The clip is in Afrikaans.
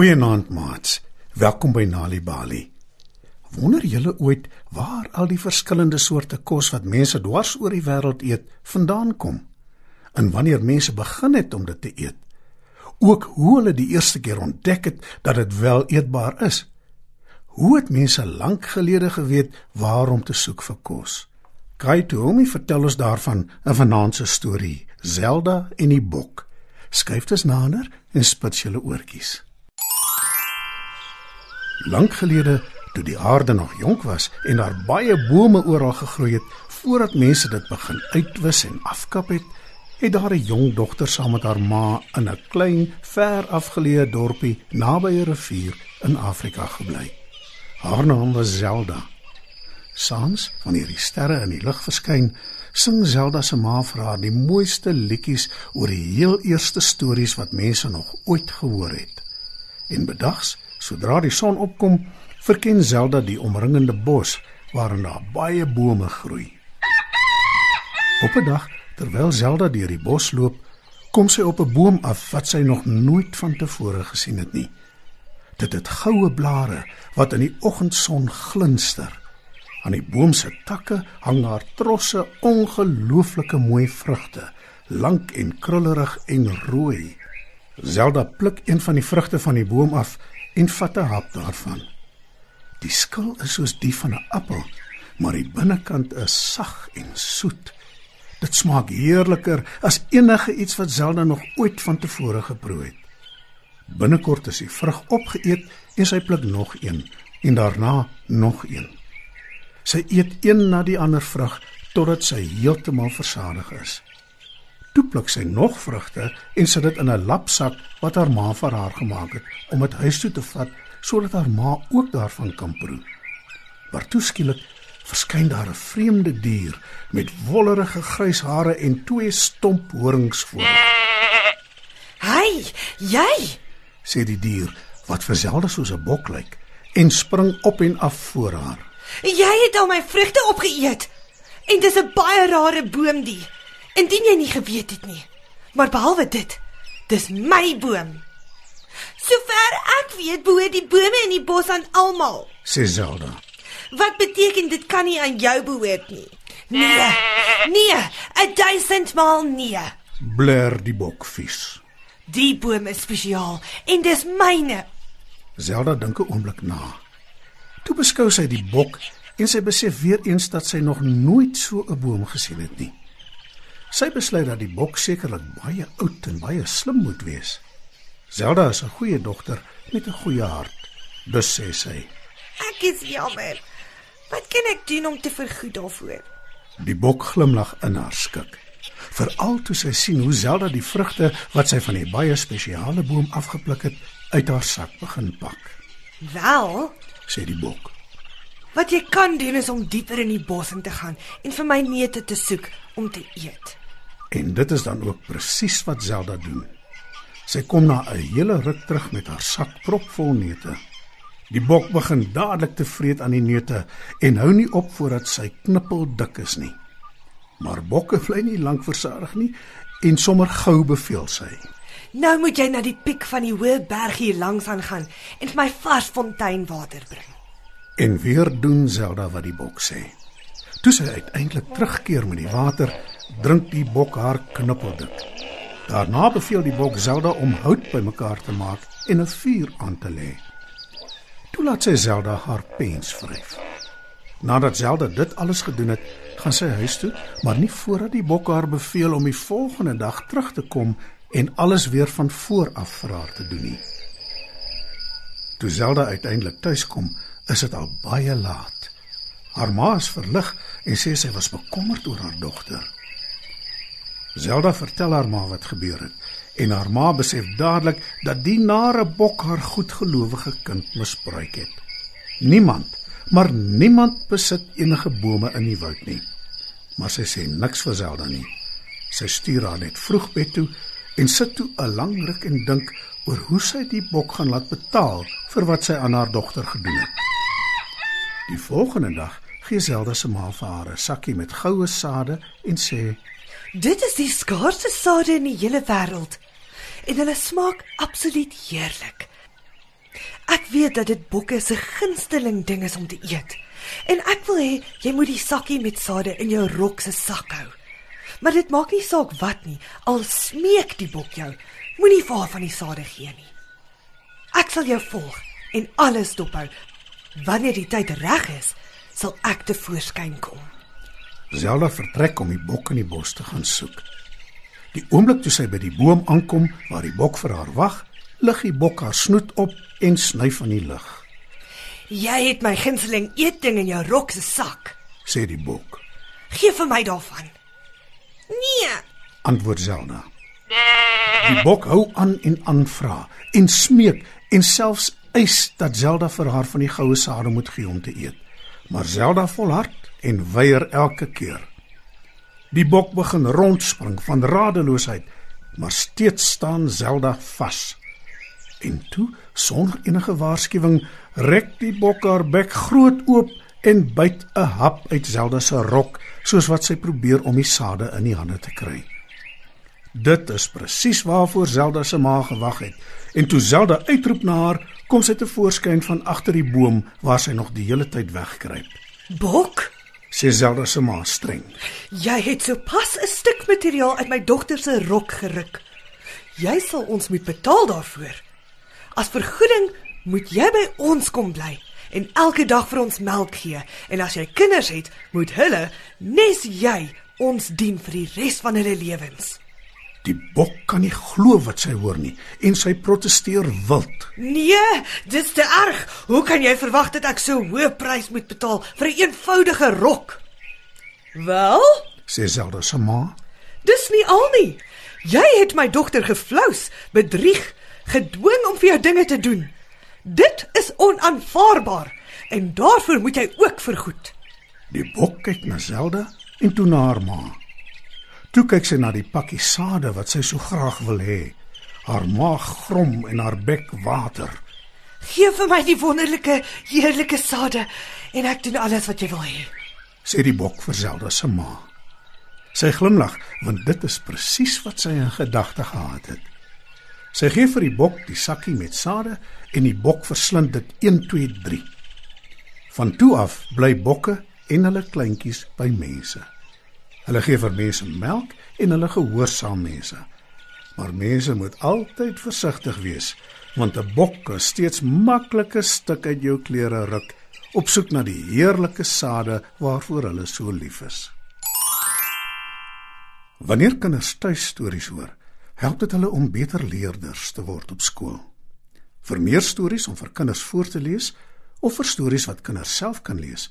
Goeienaand, maats. Welkom by Nali Bali. Wonder julle ooit waar al die verskillende soorte kos wat mense dwars oor die wêreld eet vandaan kom? En wanneer mense begin het om dit te eet? Ook hoe hulle die eerste keer ontdek het dat dit wel eetbaar is? Hoe het mense lank gelede geweet waar om te soek vir kos? Kai Tomi vertel ons daarvan in vanaand se storie, Zelda en die bok. Skuif dit nader en spits julle oortjies. Lank gelede, toe die aarde nog jonk was en daar baie bome oral gegroei het, voordat mense dit begin uitwis en afkap het, het daar 'n jong dogter saam met haar ma in 'n klein, ver afgeleë dorpie naby 'n rivier in Afrika gebly. Haar naam was Zelda. Saans, wanneer die sterre in die lug verskyn, sing Zelda se ma vir haar die mooiste liedjies oor die heel eerste stories wat mense nog ooit gehoor het. En bedags Sodra die son opkom, verken Zelda die omringende bos waarin daar baie bome groei. Op 'n dag, terwyl Zelda deur die bos loop, kom sy op 'n boom af wat sy nog nooit van tevore gesien het nie. Dit het goue blare wat in die oggendson glinster. Aan die boom se takke hang daar trosse ongelooflike mooi vrugte, lank en krullerig en rooi. Zelda pluk een van die vrugte van die boom af en vat 'n hap daarvan. Die skil is soos die van 'n appel, maar die binnekant is sag en soet. Dit smaak heerliker as enige iets wat Zelda nog ooit van tevore geproe het. Binnekort is die vrug opgeëet en sy pluk nog een en daarna nog een. Sy eet een na die ander vrug totdat sy heeltemal versadig is. Toe pluk sy nog vrugte en sit dit in 'n lapsak wat haar ma vir haar gemaak het om dit huis toe te vat sodat haar ma ook daarvan kan proe. Maar toe skielik verskyn daar 'n vreemde dier met wollerige grys hare en twee stomp horings voor. "Hey, jy!" sê die dier wat verselde soos 'n bok lyk en spring op en af voor haar. "Jy het al my vrugte opgeëet. En dis 'n baie rare boom die." Indien jy nie geweet het nie. Maar behalwe dit, dis my boom. Sover ek weet, behoort die bome in die bos aan almal, sê Zelda. Wat beteken dit kan nie aan jou behoort nie? Nee. Nee, 'n duisend maal nee. Blur die bok vies. Die boom is spesiaal en dis myne. Zelda dink 'n oomblik na. Toe beskou sy die bok en sy besef weer eens dat sy nog nooit so 'n boom gesien het nie. Sy besluit dat die bok sekerlik baie oud en baie slim moet wees. Zelda is 'n goeie dogter met 'n goeie hart, dus sê sy. Ek is jammer. Wat kan ek doen om te vergoed daarvoor? Die bok glimlag in haar skik. Veral toe sy sien hoe Zelda die vrugte wat sy van die baie spesiale boom afgepluk het, uit haar sak begin pak. "Wel," sê die bok. "Wat jy kan doen is om dieper in die bos in te gaan en vir my neute te soek om te eet." En dit is dan ook presies wat Zelda doen. Sy kom na 'n hele ruk terug met haar sak propvol neute. Die bok begin dadelik te vreet aan die neute en hou nie op voordat sy knippel dik is nie. Maar bokke bly nie lank versadig nie en sommer gou beveel sy. Nou moet jy na die piek van die hoë berg hier langs aan gaan en vir my vars fonteinwater bring. En weer doen Zelda wat die bok sê. Toe sy uiteindelik terugkeer met die water, drink die bok haar knippeldik. Daarna beveel die bok Zelda om hout bymekaar te maak en 'n vuur aan te lê. Toe laat sy Zelda haar pens vryf. Nadat Zelda dit alles gedoen het, gaan sy huis toe, maar nie voordat die bok haar beveel om die volgende dag terug te kom en alles weer van voor af vir haar te doen nie. Toe Zelda uiteindelik tuis kom, is dit al baie laat. Haar ma is verlig en sê sy was bekommerd oor haar dogter. Zelda vertel haar ma wat gebeur het en haar ma besef dadelik dat die nare bok haar goedgelowige kind misbruik het. Niemand, maar niemand besit enige bome in die woud nie. Maar sy sê niks vir Zelda nie. Sy stuur haar net vroeg bed toe en sit toe 'n lang ruk en dink oor hoe sy die bok gaan laat betaal vir wat sy aan haar dogter gedoen het. Die volgende dag gee Zelda se ma vir haar 'n sakkie met goue sade en sê Dit is die skaarsste sade in die hele wêreld. En hulle smaak absoluut heerlik. Ek weet dat dit bokke se gunsteling ding is om te eet. En ek wil hê jy moet die sakkie met sade in jou rok se sak hou. Maar dit maak nie saak wat nie, al smeek die bok jou, moenie vir haar van die sade gee nie. Ek sal jou volg en alles dophou. Wanneer die tyd reg is, sal ek te voorskyn kom. Zelda vertrek om die bok in die bos te gaan soek. Die oomblik toe sy by die boom aankom waar die bok vir haar wag, lig die bok haar snoet op en snyf aan die lug. Jy het my gunsteling eetding in jou rok se sak. Sê die bok. Gee vir my daarvan. Nee, Antwoord Zelda. Die bok hou aan en aan vra en smeek en selfs eis dat Zelda vir haar van die goue sade moet gee om te eet. Maar Zelda volhard en weier elke keer. Die bok begin rondspring van radeloosheid, maar steeds staan Zelda vas. En toe, sonder enige waarskuwing, rek die bok haar bek groot oop en byt 'n hap uit Zelda se rok, soos wat sy probeer om die sade in die hande te kry. Dit is presies waarvoor Zelda se ma gewag het. En toe Zelda uitroep na haar, kom sy te voorskyn van agter die boom waar sy nog die hele tyd wegkruip. bok, Sê Zelda se ma streng. jy het sopas 'n stuk materiaal uit my dogter se rok geruk. Jy sal ons moet betaal daarvoor. As vergoeding moet jy by ons kom bly en elke dag vir ons melk gee. En as jy kinders het, moet hulle nes jy ons dien vir die res van hulle lewens. Die bok kan nie glo wat sy hoor nie en sy proteseer wild. Nee, dis te erg. Hoe kan jy verwag dat ek so hoë prys moet betaal vir 'n eenvoudige rok? Wel, Sê Zelda se ma. dis nie al nie. Jy het my dogter geflous, bedrieg, gedwing om vir jou dinge te doen. Dit is onaanvaarbaar en daarvoor moet jy ook vergoed. Die bok kyk na Zelda en toe na haar ma. Toe kyk sy na die pakkie sade wat sy so graag wil hê. Haar maag grom en haar bek water. Gee vir my die wonderlike, heerlike sade en ek doen alles wat jy wil hê. sê die bok vir Zelda se ma. Sy glimlag want dit is presies wat sy in gedagte gehad het. Sy gee vir die bok die sakkie met sade en die bok verslind dit 1 2 3. Van toe af bly bokke en hulle kleintjies by mense. Hulle gee vir mense melk en hulle gehoorsaam mense. Maar mense moet altyd versigtig wees want 'n bok kan steeds maklike stuk uit jou klere ruk op soek na die heerlike sade waarvoor hulle so lief is. Wanneer kinders tuistories hoor, help dit hulle om beter leerders te word op skool. Vir meer stories om vir kinders voor te lees of vir stories wat kinders self kan lees,